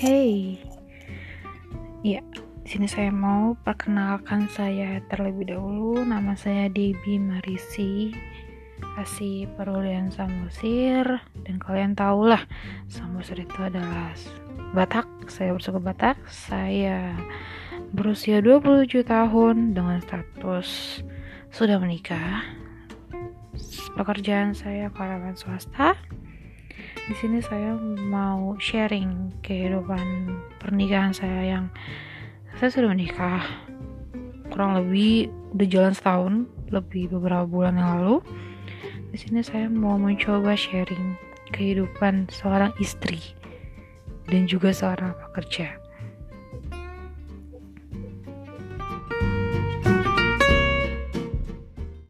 Hey, ya, sini saya mau perkenalkan saya terlebih dahulu. Nama saya Debbie Marisi, asli Perulian Samosir, dan kalian tahu lah, Samosir itu adalah Batak. Saya bersuku Batak. Saya berusia 27 tahun dengan status sudah menikah. Pekerjaan saya karyawan swasta di sini saya mau sharing kehidupan pernikahan saya yang saya sudah menikah kurang lebih udah jalan setahun lebih beberapa bulan yang lalu. Di sini saya mau mencoba sharing kehidupan seorang istri dan juga seorang pekerja